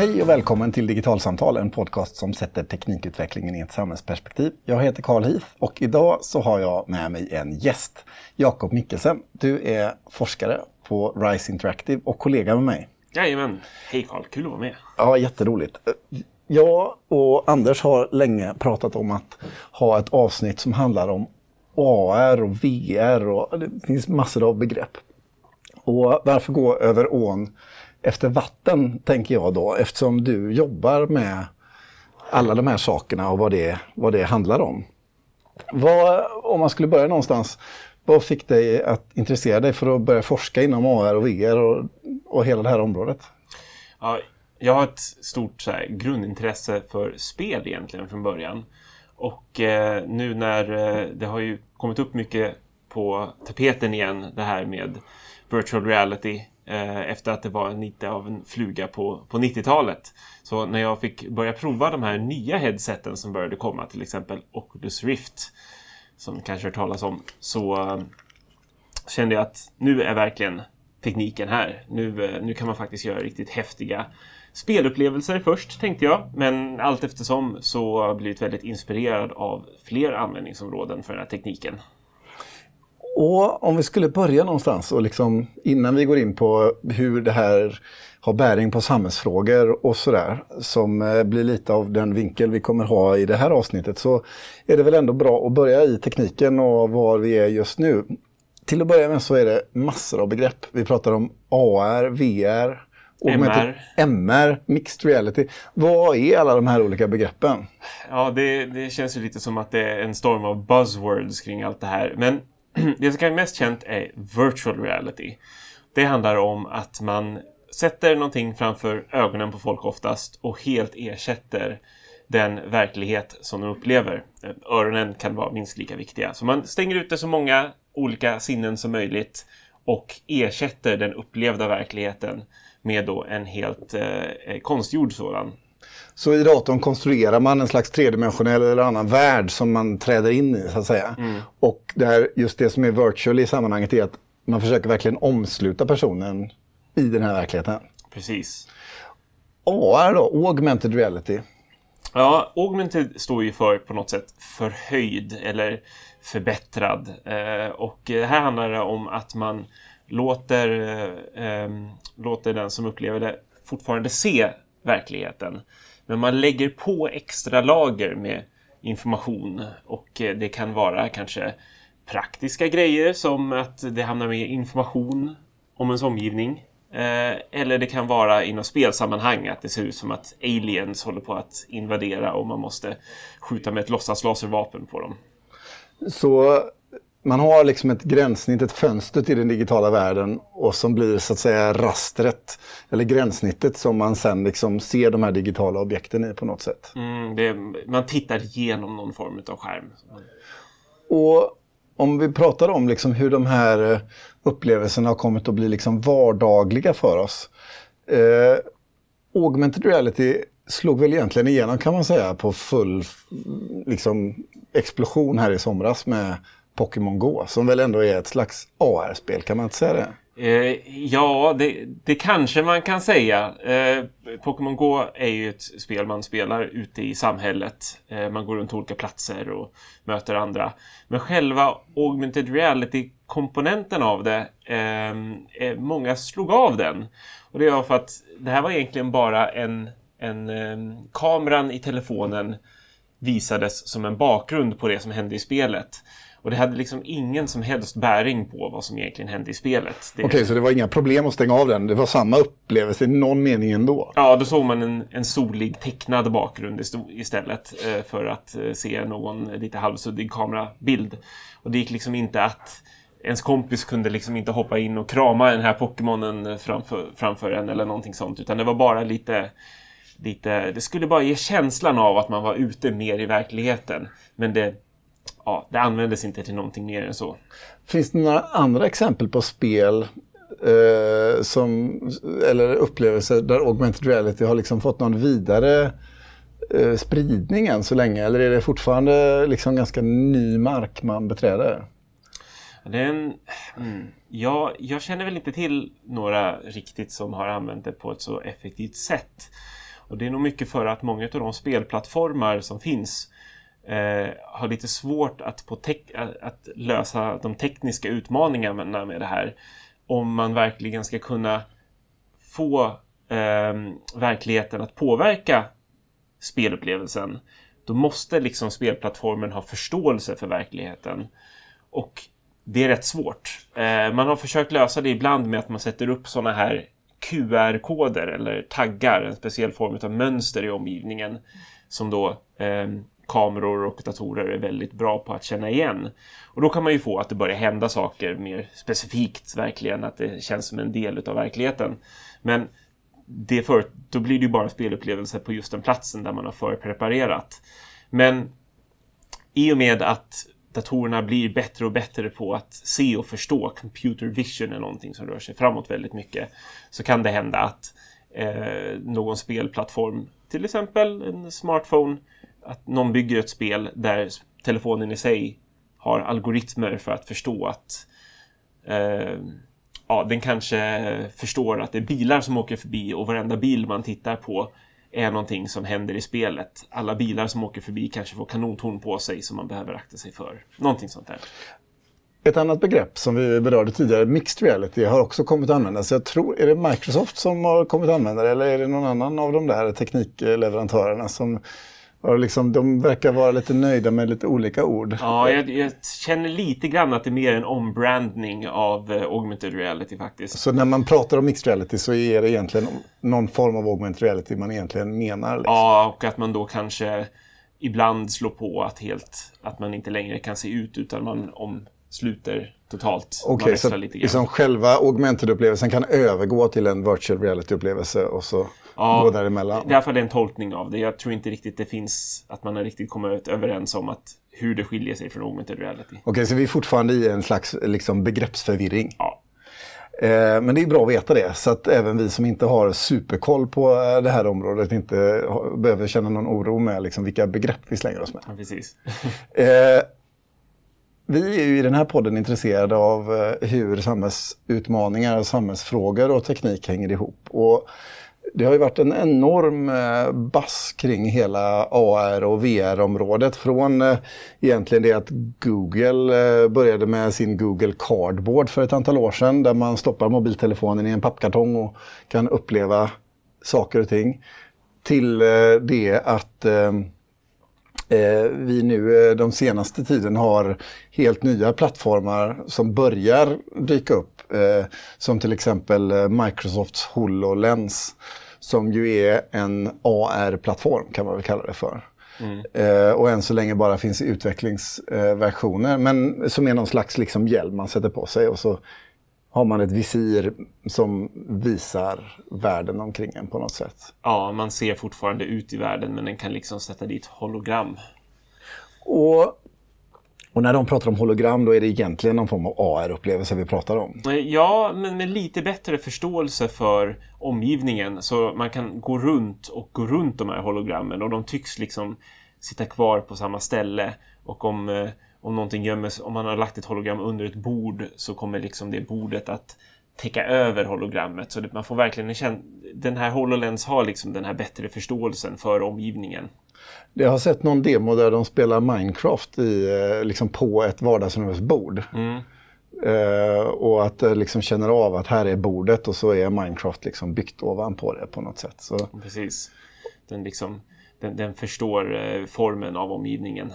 Hej och välkommen till Digitalsamtal, en podcast som sätter teknikutvecklingen i ett samhällsperspektiv. Jag heter Carl Heath och idag så har jag med mig en gäst, Jakob Mikkelsen. Du är forskare på RISE Interactive och kollega med mig. Jajamän. Hej Carl, kul att vara med. Ja, jätteroligt. Jag och Anders har länge pratat om att ha ett avsnitt som handlar om AR och VR och det finns massor av begrepp. Och varför gå över ån efter vatten, tänker jag då, eftersom du jobbar med alla de här sakerna och vad det, vad det handlar om. Vad, om man skulle börja någonstans, vad fick dig att intressera dig för att börja forska inom AR och VR och, och hela det här området? Ja, jag har ett stort så här, grundintresse för spel egentligen från början. Och eh, nu när eh, det har ju kommit upp mycket på tapeten igen, det här med virtual reality Eh, efter att det var lite av en fluga på, på 90-talet. Så när jag fick börja prova de här nya headseten som började komma, till exempel Oculus Rift, som ni kanske har talas om, så eh, kände jag att nu är verkligen tekniken här. Nu, eh, nu kan man faktiskt göra riktigt häftiga spelupplevelser först, tänkte jag. Men allt eftersom så har jag blivit väldigt inspirerad av fler användningsområden för den här tekniken. Och om vi skulle börja någonstans och liksom innan vi går in på hur det här har bäring på samhällsfrågor och sådär, som eh, blir lite av den vinkel vi kommer ha i det här avsnittet, så är det väl ändå bra att börja i tekniken och var vi är just nu. Till att börja med så är det massor av begrepp. Vi pratar om AR, VR, MR. MR, mixed reality. Vad är alla de här olika begreppen? Ja, det, det känns ju lite som att det är en storm av buzzwords kring allt det här. Men det som är mest känt är virtual reality. Det handlar om att man sätter någonting framför ögonen på folk oftast och helt ersätter den verklighet som de upplever. Öronen kan vara minst lika viktiga. Så man stänger ute så många olika sinnen som möjligt och ersätter den upplevda verkligheten med då en helt eh, konstgjord sådan. Så i datorn konstruerar man en slags tredimensionell eller annan värld som man träder in i så att säga. Mm. Och där just det som är virtual i sammanhanget är att man försöker verkligen omsluta personen i den här verkligheten. Precis. AR då, augmented reality. Ja, augmented står ju för på något sätt förhöjd eller förbättrad. Eh, och här handlar det om att man låter, eh, eh, låter den som upplever det fortfarande se verkligheten. Men man lägger på extra lager med information och eh, det kan vara kanske praktiska grejer som att det hamnar med information om ens omgivning. Eh, eller det kan vara inom spelsammanhang att det ser ut som att aliens håller på att invadera och man måste skjuta med ett låtsaslaservapen på dem. Så man har liksom ett gränssnitt, ett fönster till den digitala världen och som blir så att säga rastret eller gränssnittet som man sen liksom ser de här digitala objekten i på något sätt. Mm, det, man tittar igenom någon form av skärm. Och om vi pratar om liksom hur de här eh, upplevelserna har kommit att bli liksom vardagliga för oss. Eh, augmented reality slog väl egentligen igenom kan man säga på full liksom, explosion här i somras med Pokémon Go, som väl ändå är ett slags AR-spel, kan man inte säga det? Eh, ja, det, det, kanske man kan säga. Eh, Pokémon Go är ju ett spel man spelar ute i samhället. Eh, man går runt olika platser och möter andra. Men själva augmented reality-komponenten av det, eh, eh många slog av den. Och det var för att det här var egentligen bara en, en eh, kameran i telefonen visades som en bakgrund på det som hände i spelet. Och det hade liksom ingen som helst bäring på vad som egentligen hände i spelet. Okej, okay, så det var inga problem att stänga av den? Det var samma upplevelse i någon mening ändå? Ja, då såg man en, en solig tecknad bakgrund istället eh, för att eh, se någon lite halvsuddig kamerabild. Och det gick liksom inte att ens kompis kunde liksom inte hoppa in och krama den här Pokémonen framför, framför en eller någonting sånt. Utan det var bara lite, lite... Det skulle bara ge känslan av att man var ute mer i verkligheten. Men det ja, det användes inte till någonting mer än så. Finns det några andra exempel på spel eh, som, eller upplevelser där augmented reality har liksom fått någon vidare eh, spridning än så länge? Eller är det fortfarande liksom ganska ny mark man beträder? Den, mm, ja, jag känner väl inte till några riktigt som har använt det på ett så effektivt sätt. Och det är nog mycket för att många av de spelplattformar som finns eh, har lite svårt att, på att lösa de tekniska utmaningarna med det här. Om man verkligen ska kunna få eh, verkligheten att påverka spelupplevelsen. Då måste liksom spelplattformen ha förståelse för verkligheten. Och det är rätt svårt. Eh, man har försökt lösa det ibland med att man sätter upp sådana här QR-koder eller taggar, en speciell form av mönster i omgivningen som då eh, kameror och datorer är väldigt bra på att känna igen. Och då kan man ju få att det börjar hända saker mer specifikt, verkligen, att det känns som en del av verkligheten. Men det för, då blir det ju bara spelupplevelse på just den platsen där man har förpreparerat. Men i och med att datorerna blir bättre och bättre på att se och förstå. Computer vision är någonting som rör sig framåt väldigt mycket. Så kan det hända att eh, någon spelplattform, till exempel en smartphone, att någon bygger ett spel där telefonen i sig har algoritmer för att förstå att eh, ja, den kanske förstår att det är bilar som åker förbi och varenda bil man tittar på är någonting som händer i spelet. Alla bilar som åker förbi kanske får kanontorn på sig som man behöver akta sig för. Någonting sånt där. Ett annat begrepp som vi berörde tidigare, mixed reality, har också kommit att användas. Jag tror, är det Microsoft som har kommit att använda det eller är det någon annan av de där teknikleverantörerna som och liksom, de verkar vara lite nöjda med lite olika ord. Ja, jag, jag känner lite grann att det är mer en ombranding av uh, augmented reality faktiskt. Så när man pratar om mixed reality så är det egentligen någon form av augmented reality man egentligen menar? Liksom. Ja, och att man då kanske ibland slår på att, helt, att man inte längre kan se ut utan man omsluter totalt. Okej, okay, så liksom själva augmented-upplevelsen kan övergå till en virtual reality-upplevelse och så ja, gå däremellan? Är i alla fall en tolkning av det. Jag tror inte riktigt det finns att man har riktigt kommit överens om att hur det skiljer sig från augmented reality. Okej, okay, så vi är fortfarande i en slags liksom, begreppsförvirring? Ja. Eh, men det är bra att veta det, så att även vi som inte har superkoll på eh, det här området inte behöver känna någon oro med liksom, vilka begrepp vi slänger oss med. Ja, precis. eh, vi är ju i den här podden intresserade av eh, hur samhällsutmaningar, samhällsfrågor och teknik hänger ihop. Och det har ju varit en enorm eh, bass kring hela AR och VR-området. Från eh, egentligen det att Google började med sin Google Cardboard för ett antal år sedan. Där man stoppar mobiltelefonen i en pappkartong och kan uppleva saker och ting. Till det att eh, vi nu eh, de senaste tiden har helt nya plattformar som börjar dyka upp. Eh, som till exempel eh, Microsofts HoloLens som ju är en AR-plattform kan man väl kalla det för. Mm. Eh, och än så länge bara finns i utvecklingsversioner men som är någon slags liksom hjälm man sätter på sig och så har man ett visir som visar världen omkring en på något sätt. Ja, man ser fortfarande ut i världen men den kan liksom sätta dit hologram. Och, och när de pratar om hologram då är det egentligen någon form av AR-upplevelse vi pratar om? Ja, men med lite bättre förståelse för omgivningen så man kan gå runt och gå runt de här hologrammen och de tycks liksom sitta kvar på samma ställe och om eh, om någonting gömmer om man har lagt ett hologram under ett bord så kommer liksom det bordet att täcka över hologrammet. Så man får verkligen en Den här HoloLens har liksom den här bättre förståelsen för omgivningen. Jag har sett någon demo där de spelar Minecraft i, eh, liksom på ett vardagsrumsbord. Mm. Uh, och att det liksom känner av att här är bordet och så är Minecraft liksom byggt ovanpå det på något sätt. Så... Precis. Den, liksom, den, den förstår formen av omgivningen.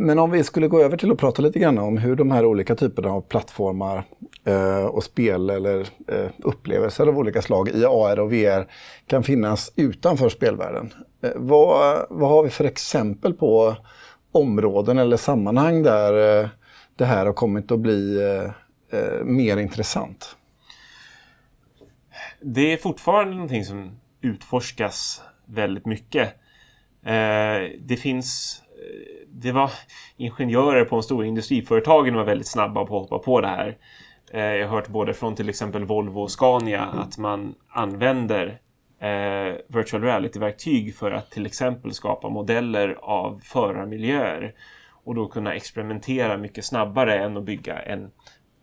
Men om vi skulle gå över till att prata lite grann om hur de här olika typerna av plattformar eh, och spel eller eh, upplevelser av olika slag i AR och VR kan finnas utanför spelvärlden. Eh, vad, vad har vi för exempel på områden eller sammanhang där eh, det här har kommit att bli eh, eh, mer intressant? Det är fortfarande någonting som utforskas väldigt mycket. Eh, det finns det var ingenjörer på de stora industriföretagen var väldigt snabba på att hoppa på det här. Eh, jag har hört både från till exempel Volvo och Scania att man använder eh, virtual reality-verktyg för att till exempel skapa modeller av förarmiljöer och då kunna experimentera mycket snabbare än att bygga en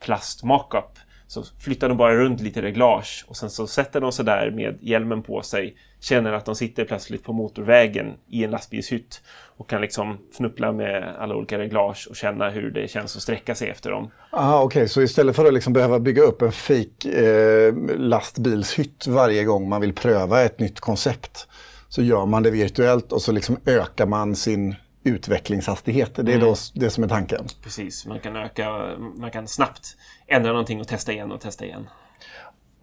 plast mockup så flyttar de bara runt lite reglage och sen så sätter de sig där med hjälmen på sig, känner att de sitter plötsligt på motorvägen i en lastbilshytt och kan liksom fnuppla med alla olika reglage och känna hur det känns att sträcka sig efter dem. Aha, okej, okay. så istället för att liksom behöva bygga upp en fake eh, lastbilshytt varje gång man vill pröva ett nytt koncept så gör man det virtuellt och så liksom ökar man sin utvecklingshastighet. Det är mm. då det som är tanken. Precis, man kan öka, man kan snabbt ändra någonting och testa igen och testa igen.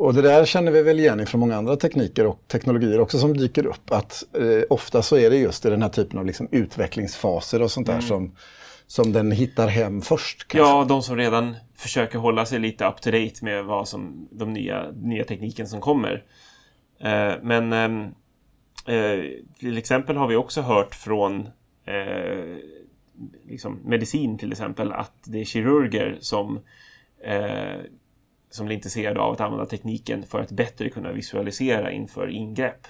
Och det där känner vi väl igen från många andra tekniker och teknologier också som dyker upp. Att eh, ofta så är det just i den här typen av liksom utvecklingsfaser och sånt där mm. som, som den hittar hem först. Kanske. Ja, de som redan försöker hålla sig lite up to date med vad som, de nya, nya tekniken som kommer. Eh, men ehm, eh, till exempel har vi också hört från eh, liksom medicin till exempel, att det är kirurger som, eh, som blir intresserade av att använda tekniken för att bättre kunna visualisera inför ingrepp.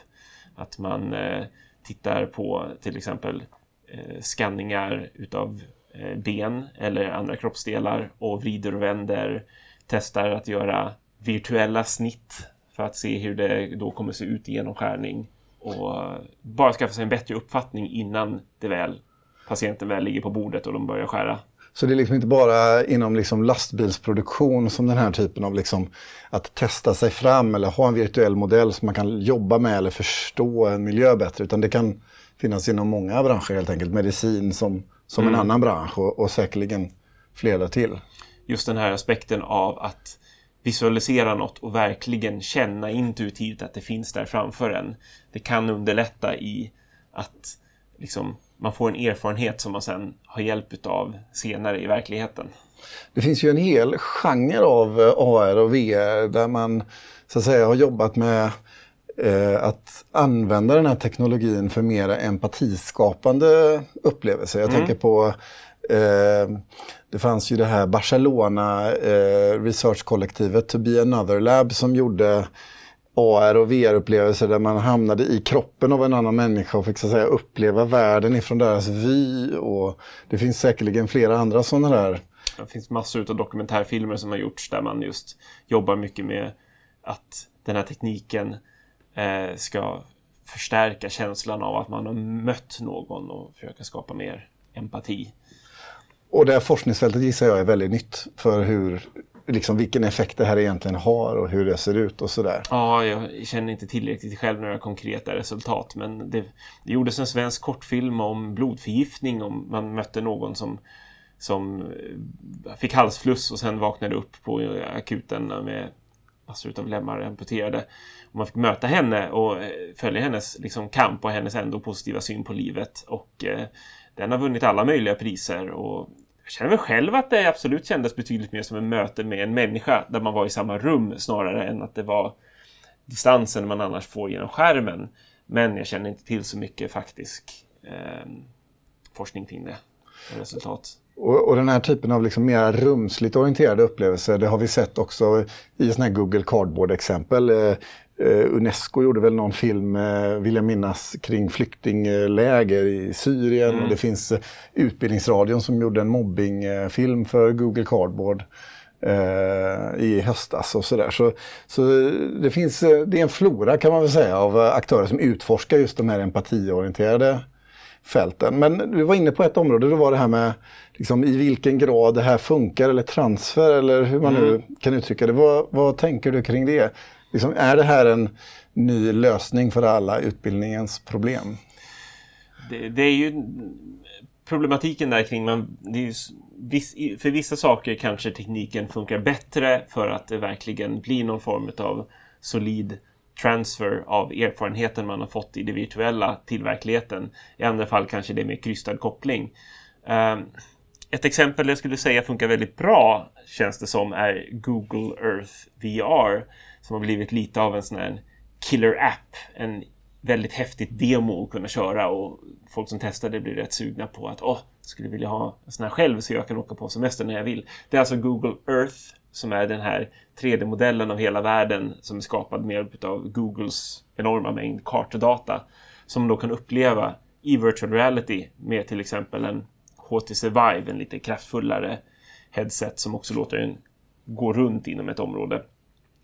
Att man eh, tittar på till exempel eh, skanningar utav eh, ben eller andra kroppsdelar och vrider och vänder, testar att göra virtuella snitt för att se hur det då kommer se ut i genomskärning och bara skaffa sig en bättre uppfattning innan det väl, patienten väl ligger på bordet och de börjar skära. Så det är liksom inte bara inom liksom lastbilsproduktion som den här typen av liksom att testa sig fram eller ha en virtuell modell som man kan jobba med eller förstå en miljö bättre, utan det kan finnas inom många branscher helt enkelt. Medicin som, som mm. en annan bransch och, och säkerligen flera till. Just den här aspekten av att visualisera något och verkligen känna intuitivt att det finns där framför en. Det kan underlätta i att liksom, man får en erfarenhet som man sen har hjälp av senare i verkligheten. Det finns ju en hel genre av eh, AR och VR där man så att säga har jobbat med eh, att använda den här teknologin för mer empatiskapande upplevelser. Jag mm. tänker på eh, det fanns ju det här Barcelona eh, researchkollektivet To Be Another Lab som gjorde AR och VR-upplevelser där man hamnade i kroppen av en annan människa och fick så att säga uppleva världen ifrån deras vy. Och det finns säkerligen flera andra sådana där. Det finns massor av dokumentärfilmer som har gjorts där man just jobbar mycket med att den här tekniken eh, ska förstärka känslan av att man har mött någon och försöka skapa mer empati. Och det här forskningsfältet gissar jag är väldigt nytt för hur, liksom vilken effekt det här egentligen har och hur det ser ut och sådär. Ja, jag känner inte tillräckligt själv några konkreta resultat men det, det gjordes en svensk kortfilm om blodförgiftning om man mötte någon som som eh, fick halsfluss och sen vaknade upp på akuten med massor av lemmar amputerade. Och man fick möta henne och eh, följa hennes liksom, kamp och hennes ändå positiva syn på livet. Och eh, den har vunnit alla möjliga priser och jag känner väl själv att det absolut kändes betydligt mer som ett möte med en människa där man var i samma rum snarare än att det var distansen man annars får genom skärmen. Men jag känner inte till så mycket faktisk eh, forskning kring det. Resultat. Och, och, den här typen av liksom mer rumsligt orienterade upplevelser, det har vi sett också i sådana här Google Cardboard-exempel. Eh, Eh, Unesco gjorde väl någon film, uh, vill jag minnas, kring flyktingläger i Syrien. Mm. Och det finns uh, Utbildningsradion som gjorde en mobbingfilm för Google Cardboard i höstas och sådär. Så, så det finns, det är en flora kan man väl säga av aktörer som utforskar just de här empatiorienterade fälten. Men du var inne på ett område, det var det här med liksom, i vilken grad det här funkar eller transfer eller hur man mm. nu kan uttrycka det. Vad, vad tänker du kring det? Liksom, är det här en ny lösning för alla utbildningens problem? Det, det är ju problematiken där kring man, ju, för vissa saker kanske tekniken funkar bättre för att det verkligen blir någon form av solid transfer av erfarenheten man har fått i det virtuella till verkligheten. I andra fall kanske det är mer krystad koppling. Ehm, ett exempel jag skulle säga funkar väldigt bra känns det som är Google Earth VR som har blivit lite av en sån här killer app. En väldigt häftigt demo att kunna köra och folk som testar det blir rätt sugna på att åh, skulle vilja ha en sån här själv så jag kan åka på semester när jag vill. Det är alltså Google Earth som är den här 3D-modellen av hela världen som är skapad med hjälp av Googles enorma mängd kartdata som då kan uppleva i virtual reality med till exempel en HTC Vive, en lite kraftfullare headset som också låter en gå runt inom ett område.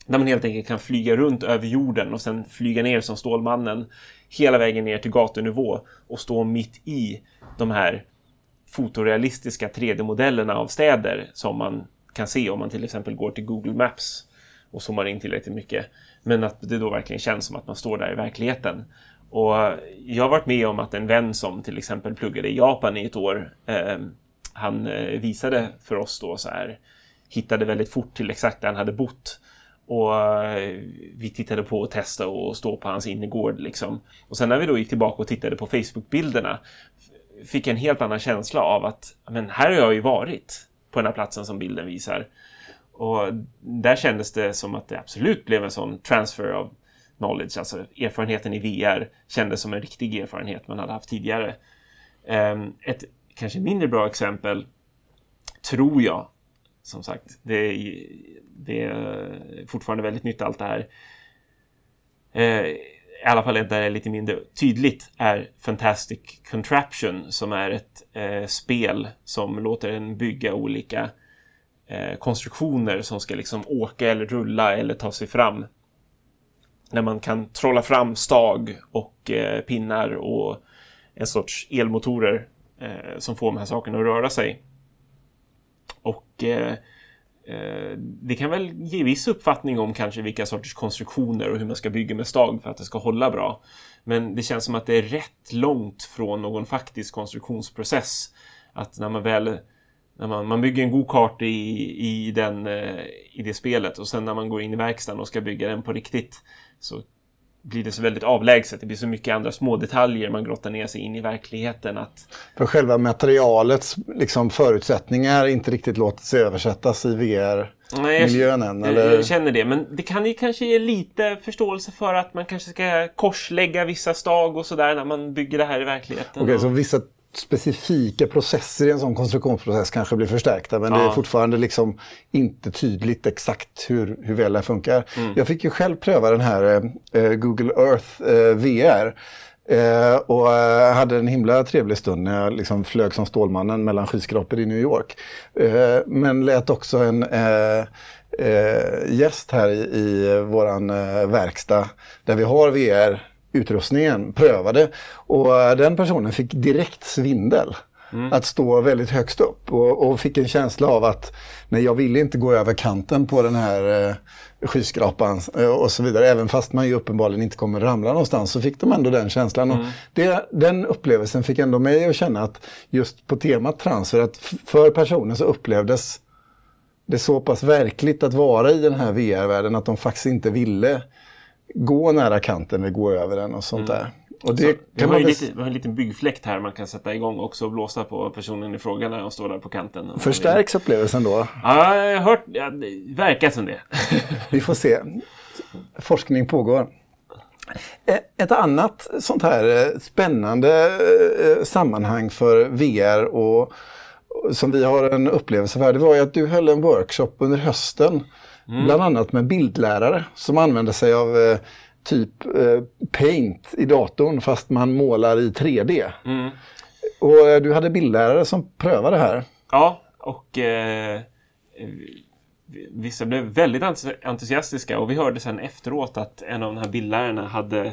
Där man helt enkelt kan flyga runt över jorden och sen flyga ner som Stålmannen hela vägen ner till gatunivå och stå mitt i de här fotorealistiska 3D-modellerna av städer som man kan se om man till exempel går till Google Maps och zoomar in tillräckligt mycket. Men att det då verkligen känns som att man står där i verkligheten. Och jag har varit med om att en vän som till exempel pluggade i Japan i ett år, ehm, eh, han visade för oss då så här, hittade väldigt fort till exakt där han hade bott. Och eh, vi tittade på och testade och stå på hans innergård liksom. Och sen när vi då gick tillbaka och tittade på Facebook-bilderna fick jag en helt annan känsla av att men här har jag ju varit på den här platsen som bilden visar. Och där kändes det som att det absolut blev en sån transfer av knowledge, alltså erfarenheten i VR kändes som en riktig erfarenhet man hade haft tidigare. Ehm, ett kanske mindre bra exempel, tror jag, som sagt, det är, det är fortfarande väldigt nytt allt det här. Eh, I alla fall där det är lite mindre tydligt är Fantastic Contraption som är ett eh, spel som låter en bygga olika eh, konstruktioner som ska liksom åka eller rulla eller ta sig fram. När man kan trolla fram stag och eh, pinnar och en sorts elmotorer eh, som får de här sakerna att röra sig. Och eh, eh, det kan väl ge viss uppfattning om kanske vilka sorters konstruktioner och hur man ska bygga med stag för att det ska hålla bra. Men det känns som att det är rätt långt från någon faktisk konstruktionsprocess. Att när man väl när man, man bygger en god kart i, i, den, eh, i det spelet och sen när man går in i verkstaden och ska bygga den på riktigt så blir det så väldigt avlägset. Det blir så mycket andra små detaljer man grottar ner sig in i verkligheten. Att... För själva materialets liksom, förutsättningar inte riktigt låter sig översättas i VR-miljön än? Eller? Jag känner det, men det kan ju kanske ge lite förståelse för att man kanske ska korslägga vissa stag och sådär när man bygger det här i verkligheten. Okej, okay, så vissa specifika processer i en sån konstruktionsprocess kanske blir förstärkta men ja. det är fortfarande liksom inte tydligt exakt hur, hur väl det funkar. Mm. Jag fick ju själv pröva den här eh, Google Earth eh, VR eh, och eh, hade en himla trevlig stund när jag liksom flög som Stålmannen mellan skyskrapor i New York. Eh, men lät också en eh, gäst här i, i våran verkstad där vi har VR utrustningen, prövade och eh, den personen fick direkt svindel. Mm. Att stå väldigt högst upp och, och, fick en känsla av att nej, jag ville inte gå över kanten på den här eh, skyskrapan eh, och så vidare. Även fast man ju uppenbarligen inte kommer ramla någonstans så fick de ändå den känslan. Mm. Och det, den upplevelsen fick ändå mig att känna att just på temat transfer, att för personen så upplevdes det så pass verkligt att vara i den här VR-världen att de faktiskt inte ville gå nära kanten eller gå över den och sånt mm. där. Och det så, vi, har man lite, vi har en liten byggfläkt här man kan sätta igång också och blåsa på personen i fråga när de står där på kanten. Förstärks upplevelsen då? Ja, jag har hört. Ja, det verkar som det. vi får se. Forskning pågår. E, ett annat sånt här eh, spännande eh, sammanhang för VR och som vi har en upplevelse för, det var ju att du höll en workshop under hösten Mm. Bland annat med bildlärare som använder sig av eh, typ eh, Paint i datorn fast man målar i 3D. Mm. Och eh, du hade bildlärare som prövade det här. Ja, och eh, vissa blev väldigt entusiastiska och vi hörde sen efteråt att en av de här bildlärarna hade,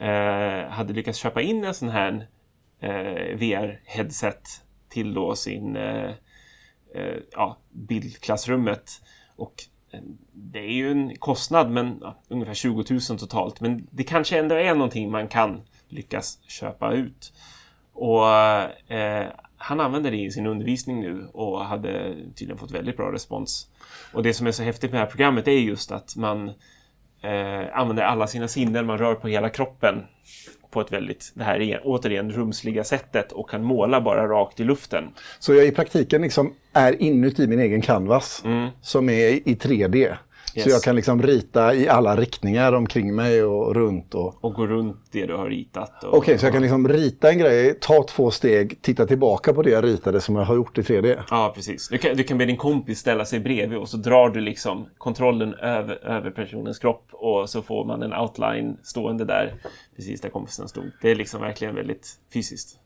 eh, hade lyckats köpa in en sån här eh, VR-headset till då sin ja, bildklassrummet. Och det är ju en kostnad, men ja, ungefär 20 000 totalt. Men det kanske ändå är någonting man kan lyckas köpa ut. Och eh, han använder det i sin undervisning nu och hade tydligen fått väldigt bra respons. Och det som är så häftigt med det här programmet är just att man eh, använder alla sina sinnen, man rör på hela kroppen på ett väldigt, det här är återigen rumsliga sättet och kan måla bara rakt i luften. Så jag i praktiken liksom är inuti min egen canvas mm. som är i 3D. Yes. Så jag kan liksom rita i alla riktningar omkring mig och runt. Och, och gå runt det du har ritat. Okej, okay, så jag kan liksom rita en grej, ta två steg, titta tillbaka på det jag ritade som jag har gjort i 3D. Ja, precis. Du kan, du kan be din kompis ställa sig bredvid och så drar du liksom kontrollen över, över personens kropp och så får man en outline stående där precis där kompisen stod. Det är liksom verkligen väldigt fysiskt.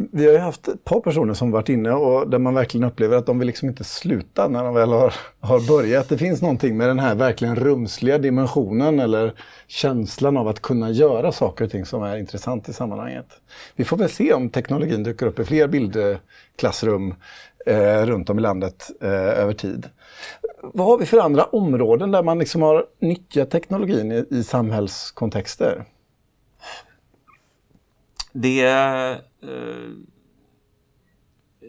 Vi har ju haft ett par personer som varit inne och där man verkligen upplever att de vill liksom inte sluta när de väl har, har börjat. Det finns någonting med den här verkligen rumsliga dimensionen eller känslan av att kunna göra saker och ting som är intressant i sammanhanget. Vi får väl se om teknologin dyker upp i fler bildklassrum eh, runt om i landet eh, över tid. Vad har vi för andra områden där man liksom har nyttjat teknologin i, i samhällskontexter? Det, eh,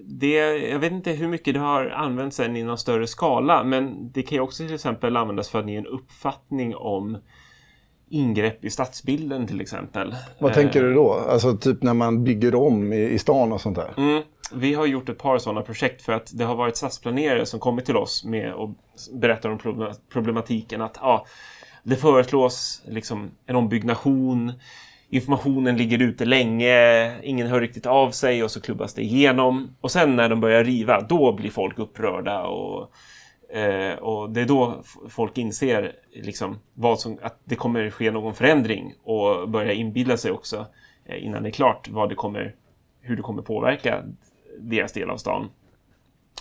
det... Jag vet inte hur mycket det har använts än i någon större skala men det kan ju också till exempel användas för att ge en uppfattning om ingrepp i stadsbilden till exempel. Vad tänker du då? Alltså typ när man bygger om i, i stan och sånt där? Mm. Vi har gjort ett par sådana projekt för att det har varit stadsplanerare som kommit till oss med och berättar om problematiken att ja, det föreslås liksom en ombyggnation informationen ligger ute länge, ingen hör riktigt av sig och så klubbas det igenom. Och sen när de börjar riva, då blir folk upprörda och, eh, och det är då folk inser liksom vad som, att det kommer ske någon förändring och börjar inbilla sig också eh, innan det är klart vad det kommer, hur det kommer påverka deras del av stan.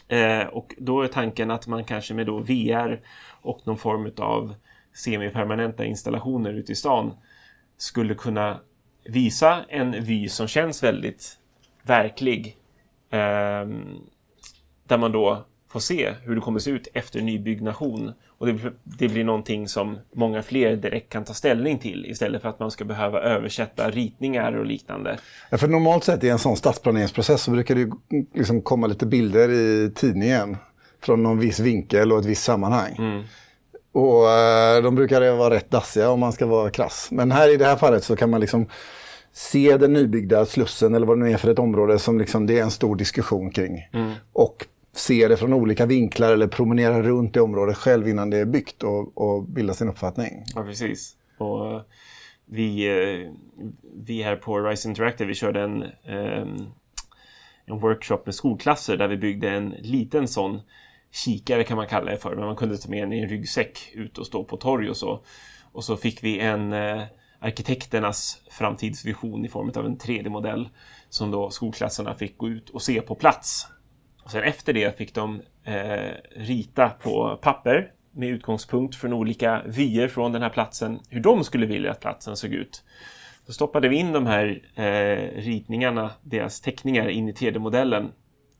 Eh, och då är tanken att man kanske med då VR och någon form av semipermanenta installationer ute i stan skulle kunna visa en vy som känns väldigt verklig. Eh, där man då får se hur det kommer se ut efter nybyggnation. Och det, det, blir någonting som många fler direkt kan ta ställning till istället för att man ska behöva översätta ritningar och liknande. Ja, för normalt sett i en sån stadsplaneringsprocess så brukar det liksom komma lite bilder i tidningen från någon viss vinkel och ett visst sammanhang. Mm. Och eh, de brukar vara rätt dassiga om man ska vara krass. Men här i det här fallet så kan man liksom se den nybyggda Slussen eller vad det nu är för ett område som liksom, det är en stor diskussion kring. Mm. Och se det från olika vinklar eller promenera runt i området själv innan det är byggt och, och bilda sin uppfattning. Ja, precis. Och eh, vi, eh, vi här på Rise Interactive, vi körde en, ehm, en workshop med skolklasser där vi byggde en liten sån kikare kan man kalla det för. Men man kunde ta med den i en ryggsäck ut och stå på torg och så. Och så fick vi en eh, arkitekternas framtidsvision i form av en 3D-modell som då skolklasserna fick gå ut och se på plats. Och sen efter det fick de eh, rita på papper med utgångspunkt från olika vyer från den här platsen, hur de skulle vilja att platsen såg ut. Så stoppade vi in de här eh, ritningarna, deras teckningar, in i 3D-modellen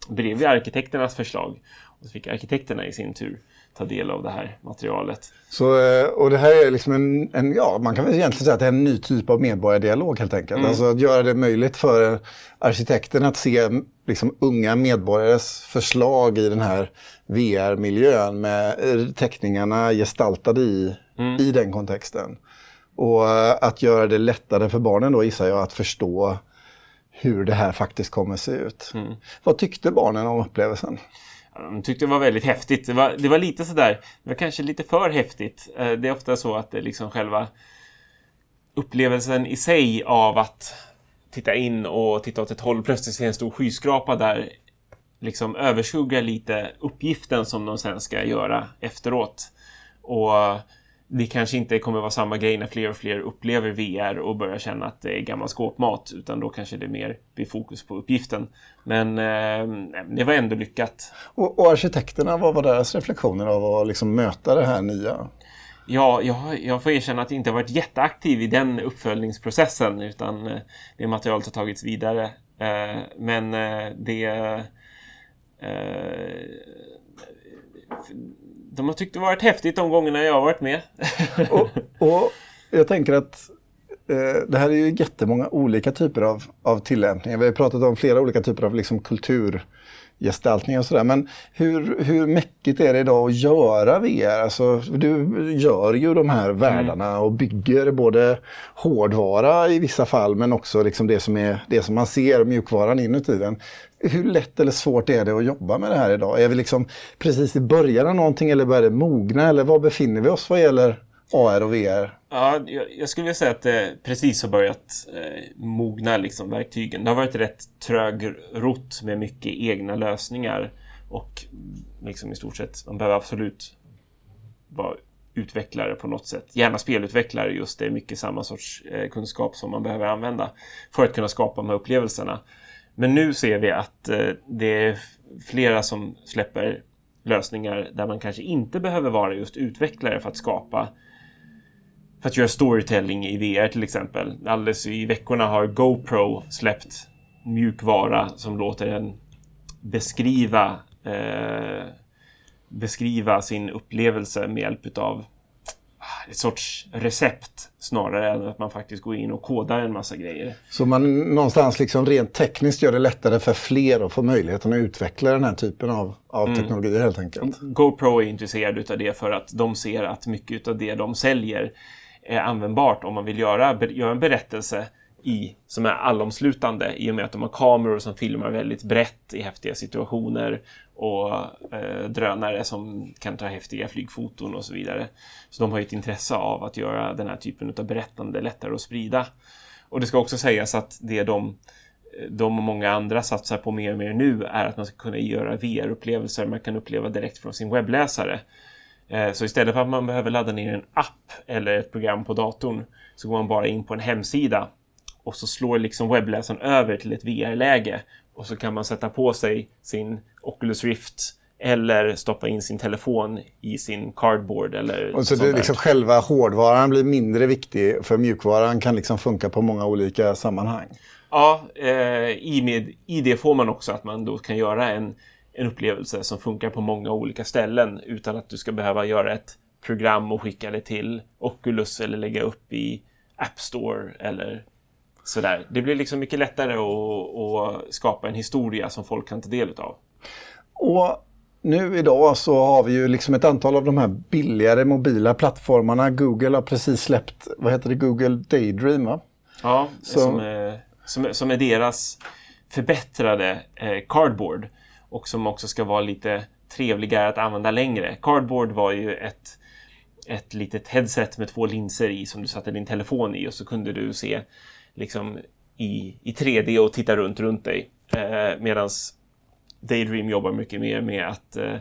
bredvid arkitekternas förslag. Och så fick arkitekterna i sin tur ta del av det här materialet. Så, eh, och det här är liksom en, en, ja, man kan väl egentligen säga att det är en ny typ av medborgardialog helt enkelt. Mm. Alltså att göra det möjligt för arkitekten att se liksom unga medborgares förslag i den här VR-miljön med teckningarna gestaltade i, mm. i den kontexten. Och eh, att göra det lättare för barnen då gissar jag att förstå hur det här faktiskt kommer att se ut. Mm. Vad tyckte barnen om upplevelsen? De tyckte det var väldigt häftigt. Det var, det var lite sådär, det var kanske lite för häftigt. Eh, det är ofta så att det liksom själva upplevelsen i sig av att titta in och titta åt ett håll plötsligt se en stor skyskrapa där liksom överskuggar lite uppgiften som de sen ska göra efteråt. Och det kanske inte kommer vara samma grej när fler och fler upplever VR och börjar känna att det är gammal skåpmat, utan då kanske det mer blir fokus på uppgiften. Men eh, det var ändå lyckat. Och, och arkitekterna, vad var deras reflektioner av att liksom möta det här nya? Ja, jag, jag får erkänna att jag inte varit jätteaktiv i den uppföljningsprocessen, utan eh, det materialet har tagits vidare. Eh, men eh, det eh, de har tyckt det varit häftigt de gångerna jag har varit med. och, och jag tänker att eh, det här är ju jättemånga olika typer av, av tillämpningar. Vi har pratat om flera olika typer av liksom, kultur gestaltning och sådär. Men hur, hur mäckigt är det idag att göra VR? Alltså, du gör ju de här världarna mm. och bygger både hårdvara i vissa fall men också liksom det, som är, det som man ser, mjukvaran inuti den. Hur lätt eller svårt är det att jobba med det här idag? Är vi liksom precis i början av någonting eller börjar det mogna? Eller var befinner vi oss vad gäller AR och VR? Ja, jag, skulle vilja säga att det precis har börjat eh, mogna liksom, verktygen. Det har varit rätt trögrott med mycket egna lösningar och liksom i stort sett, man behöver absolut vara utvecklare på något sätt. Gärna spelutvecklare just, det är mycket samma sorts eh, kunskap som man behöver använda för att kunna skapa de här upplevelserna. Men nu ser vi att eh, det är flera som släpper lösningar där man kanske inte behöver vara just utvecklare för att skapa för att göra storytelling i VR till exempel. Alldeles i veckorna har GoPro släppt mjukvara som låter en beskriva eh, beskriva sin upplevelse med hjälp av ett sorts recept snarare än att man faktiskt går in och kodar en massa grejer. Så man någonstans liksom rent tekniskt gör det lättare för fler att få möjligheten att utveckla den här typen av, av mm. teknologier helt enkelt? GoPro är intresserad av det för att de ser att mycket av det de säljer är användbart om man vill göra, göra en berättelse i, som är allomslutande i och med att de har kameror som filmar väldigt brett i häftiga situationer och eh, drönare som kan ta häftiga flygfoton och så vidare. Så de har ett intresse av att göra den här typen av berättande lättare att sprida. Och det ska också sägas att det de, eh, de och många andra satsar på mer och mer nu är att man ska kunna göra VR-upplevelser man kan uppleva direkt från sin webbläsare. Eh, så istället för att man behöver ladda ner en app eller ett program på datorn så går man bara in på en hemsida och så slår liksom webbläsaren över till ett VR-läge och så kan man sätta på sig sin Oculus Rift eller stoppa in sin telefon i sin cardboard. Eller och så det liksom själva hårdvaran blir mindre viktig för mjukvaran kan liksom funka på många olika sammanhang. Ja, eh, i, med, i det får man också att man då kan göra en, en upplevelse som funkar på många olika ställen utan att du ska behöva göra ett program och skicka det till Oculus eller lägga upp i App Store eller sådär. Det blir liksom mycket lättare att, att skapa en historia som folk kan ta del av. Och nu idag så har vi ju liksom ett antal av de här billigare mobila plattformarna. Google har precis släppt, vad heter det, Google Daydream va? Ja, så... som, är, som, som är deras förbättrade eh, Cardboard och som också ska vara lite trevligare att använda längre. Cardboard var ju ett, ett litet headset med två linser i som du satte din telefon i och så kunde du se liksom i, i 3D och titta runt runt dig. Eh, Medan Daydream jobbar mycket mer med att eh,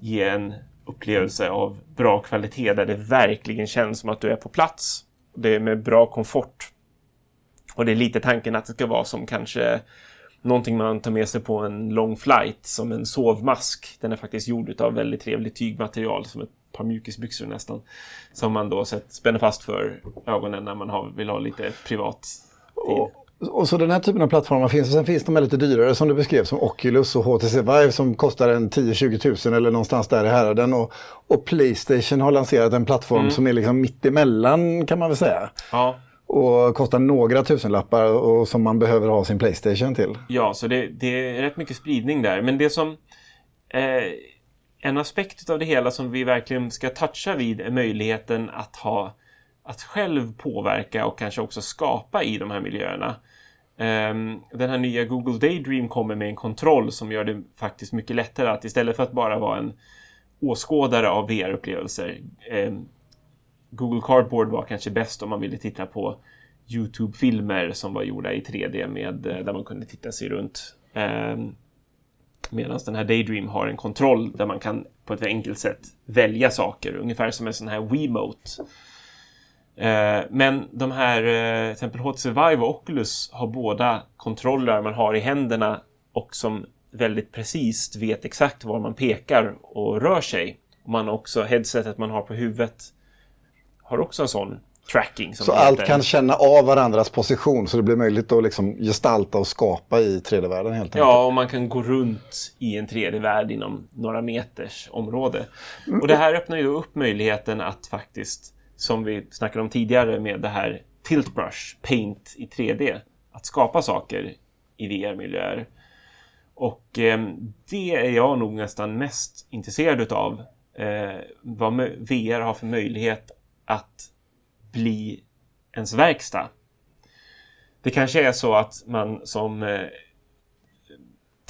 ge en upplevelse av bra kvalitet där det verkligen känns som att du är på plats. Det är med bra komfort. Och det är lite tanken att det ska vara som kanske någonting man tar med sig på en lång flight som en sovmask. Den är faktiskt gjord av väldigt trevligt tygmaterial som ett par mjukisbyxor nästan. Som man då spänner fast för ögonen när man har, vill ha lite privat och, och så den här typen av plattformar finns. Och sen finns de lite dyrare som du beskrev som Oculus och HTC Vive som kostar en 10-20 tusen eller någonstans där i häraden. Och, och Playstation har lanserat en plattform mm. som är liksom mitt emellan kan man väl säga. Ja. Och kostar några tusenlappar och som man behöver ha sin Playstation till. Ja, så det, det är rätt mycket spridning där. Men det som... Eh, en aspekt av det hela som vi verkligen ska toucha vid är möjligheten att ha att själv påverka och kanske också skapa i de här miljöerna. Ehm, den här nya Google Daydream kommer med en kontroll som gör det faktiskt mycket lättare att istället för att bara vara en åskådare av VR-upplevelser. Ehm, Google Cardboard var kanske bäst om man ville titta på Youtube-filmer som var gjorda i 3D med, eh, där man kunde titta sig runt. Ehm, Medan den här Daydream har en kontroll där man kan på ett enkelt sätt välja saker, ungefär som en sån här Wiimote. Ehm, men de här, eh, till exempel HTC Vive och Oculus har båda kontroller man har i händerna och som väldigt precis vet exakt var man pekar och rör sig. Man har också headsetet man har på huvudet har också en sån tracking. så allt kan känna av varandras position så det blir möjligt att liksom gestalta och skapa i 3D-världen helt enkelt. Ja, och man kan gå runt i en 3D-värld inom några meters område. Mm. Och det här öppnar ju upp möjligheten att faktiskt som vi snackade om tidigare med det här Tilt Brush, Paint i 3D. Att skapa saker i VR-miljöer. Och eh, det är jag nog nästan mest intresserad utav. Eh, vad VR har för möjlighet att bli ens verkstad. Det kanske är så att man som eh,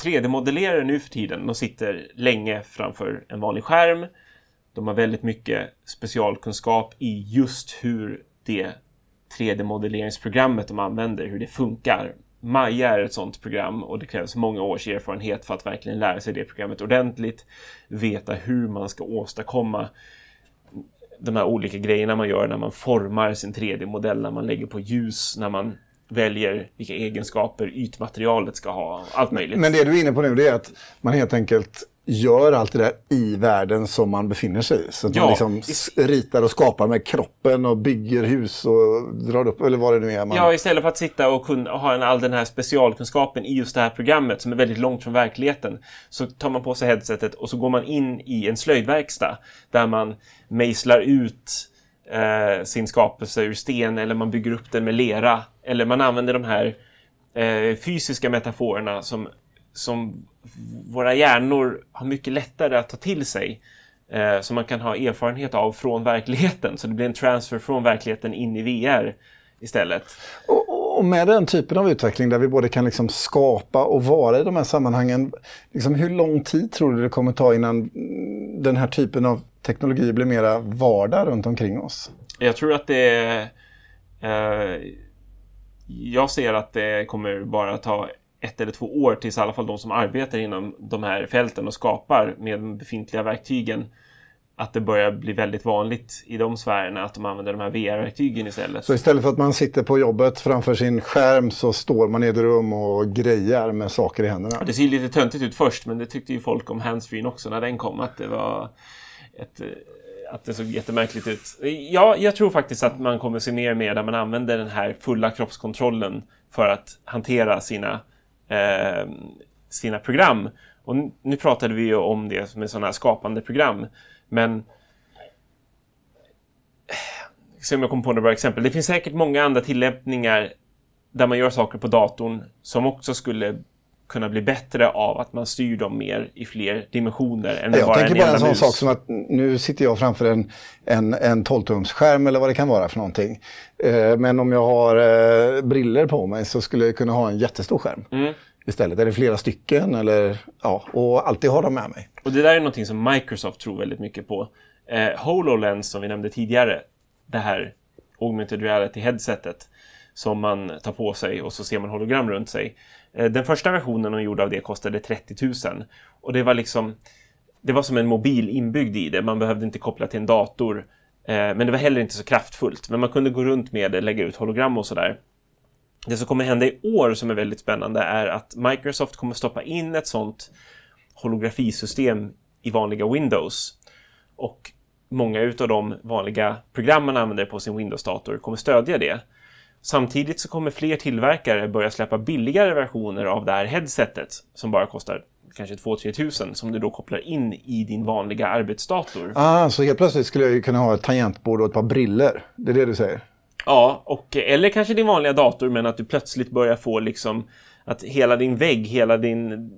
3D-modellerare nu för tiden, de sitter länge framför en vanlig skärm de har väldigt mycket specialkunskap i just hur det 3D-modelleringsprogrammet de använder, hur det funkar. Maja är ett sådant program och det krävs många års erfarenhet för att verkligen lära sig det programmet ordentligt. Veta hur man ska åstadkomma de här olika grejerna man gör när man formar sin 3D-modell, när man lägger på ljus, när man väljer vilka egenskaper ytmaterialet ska ha. Allt möjligt. Men det du är inne på nu det är att man helt enkelt gör allt det där i världen som man befinner sig i. Så att Ja, man liksom ritar och skapar med kroppen och bygger hus och drar upp, eller vad det nu är. Man... Ja, istället för att sitta och kunna, ha en, all den här specialkunskapen i just det här programmet som är väldigt långt från verkligheten. Så tar man på sig headsetet och så går man in i en slöjdverkstad där man mejslar ut eh, sin skapelse ur sten eller man bygger upp den med lera. Eller man använder de här eh, fysiska metaforerna som, som våra hjärnor har mycket lättare att ta till sig. Eh, som man kan ha erfarenhet av från verkligheten. Så det blir en transfer från verkligheten in i VR istället. Och, och med den typen av utveckling där vi både kan liksom skapa och vara i de här sammanhangen. Liksom hur lång tid tror du det kommer ta innan den här typen av teknologi blir mera vardag runt omkring oss? Jag tror att det. Eh, jag ser att det kommer bara ta ett eller två år tills i alla fall de som arbetar inom de här fälten och skapar med de befintliga verktygen att det börjar bli väldigt vanligt i de sfärerna att de använder de här VR-verktygen istället. Så istället för att man sitter på jobbet framför sin skärm så står man i ett rum och grejar med saker i händerna. Det ser lite töntigt ut först, men det tyckte ju folk om handsfree också när den kom, att det var ett, eh, att det såg jättemärkligt ut. Ja, jag tror faktiskt att man kommer se mer och mer där man använder den här fulla kroppskontrollen för att hantera sina, eh, sina program. Och nu pratade vi ju om det med sådana här skapande program, men eh, se om jag kommer på några bra exempel. Det finns säkert många andra tillämpningar där man gör saker på datorn som också skulle kunna bli bättre av att man styr dem mer i fler dimensioner än Jag bara tänker en bara en sån mus. sak som att nu sitter jag framför en, en, en 12-tumsskärm eller vad det kan vara för någonting. Eh, men om jag har eh, briller på mig så skulle jag kunna ha en jättestor skärm. Mm. Istället. Är det flera stycken eller ja, och alltid ha dem med mig. Och det där är någonting som Microsoft tror väldigt mycket på. Eh, HoloLens som vi nämnde tidigare, det här augmented reality headsetet som man tar på sig och så ser man hologram runt sig. Eh, den första versionen de gjorde av det kostade 30 000 och det var liksom det var som en mobil inbyggd i det. Man behövde inte koppla till en dator. Eh, men det var heller inte så kraftfullt. Men man kunde gå runt med det, lägga ut hologram och sådär. Det som kommer hända i år som är väldigt spännande är att Microsoft kommer stoppa in ett sånt holografisystem i vanliga Windows. Och många utav de vanliga program man använder på sin Windows-dator kommer stödja det. Samtidigt så kommer fler tillverkare börja släppa billigare versioner av det här headsetet som bara kostar kanske 2-3 tusen som du då kopplar in i din vanliga arbetsdator. Ah, så helt plötsligt skulle jag ju kunna ha ett tangentbord och ett par briller. Det är det du säger? Ja, och, eller kanske din vanliga dator men att du plötsligt börjar få liksom att hela din vägg, hela din,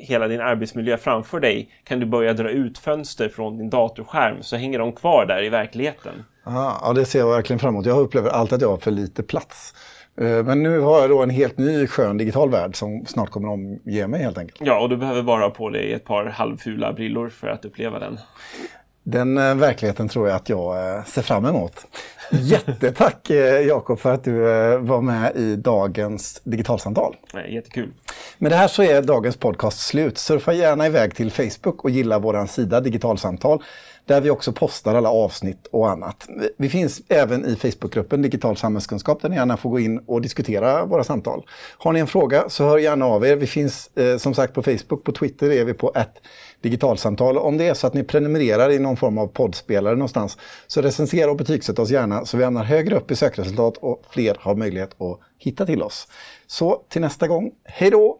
hela din arbetsmiljö framför dig kan du börja dra ut fönster från din datorskärm så hänger de kvar där i verkligheten. Ah, ja, det ser jag verkligen fram emot. Jag upplever alltid att jag har för lite plats. Eh, Men nu har jag då en helt ny skön digital värld som snart kommer omge mig helt enkelt. Ja, och du behöver bara ha på dig ett par halvfula brillor för att uppleva den. Den eh, verkligheten tror jag att jag eh, ser fram emot. Jättetack eh, Jakob för att du var med i dagens digitalsamtal. Jättekul. Med det här så är dagens podcast slut. Surfa gärna iväg till Facebook och gilla vår sida Digitalsamtal. Där vi också postar alla avsnitt och annat. Vi finns även i Facebookgruppen Digital samhällskunskap där ni gärna får gå in och diskutera våra samtal. Har ni en fråga så hör gärna av er. Vi finns eh, som sagt på Facebook, på Twitter är vi på ett digitalsamtal. Om det är så att ni prenumererar i någon form av poddspelare någonstans så recensera och betygsätt oss gärna så vi hamnar högre upp i sökresultat och fler har möjlighet att hitta till oss. Så till nästa gång, hej då!